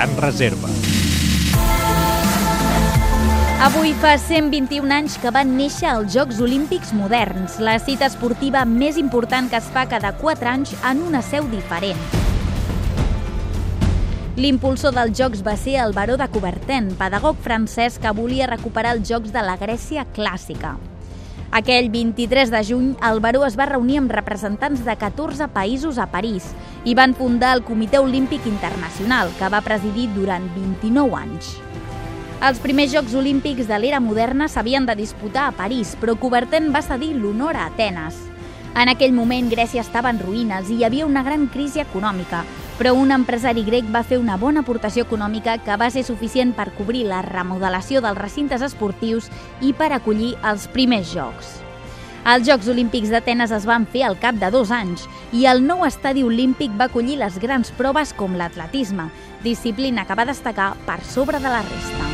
Gran Reserva. Avui fa 121 anys que van néixer els Jocs Olímpics moderns, la cita esportiva més important que es fa cada 4 anys en una seu diferent. L'impulsor dels Jocs va ser el baró de Coubertin, pedagog francès que volia recuperar els Jocs de la Grècia clàssica. Aquell 23 de juny, el baró es va reunir amb representants de 14 països a París i van fundar el Comitè Olímpic Internacional, que va presidir durant 29 anys. Els primers Jocs Olímpics de l'era moderna s'havien de disputar a París, però Coubertin va cedir l'honor a Atenes. En aquell moment Grècia estava en ruïnes i hi havia una gran crisi econòmica, però un empresari grec va fer una bona aportació econòmica que va ser suficient per cobrir la remodelació dels recintes esportius i per acollir els primers Jocs. Els Jocs Olímpics d'Atenes es van fer al cap de dos anys i el nou estadi olímpic va acollir les grans proves com l'atletisme, disciplina que va destacar per sobre de la resta.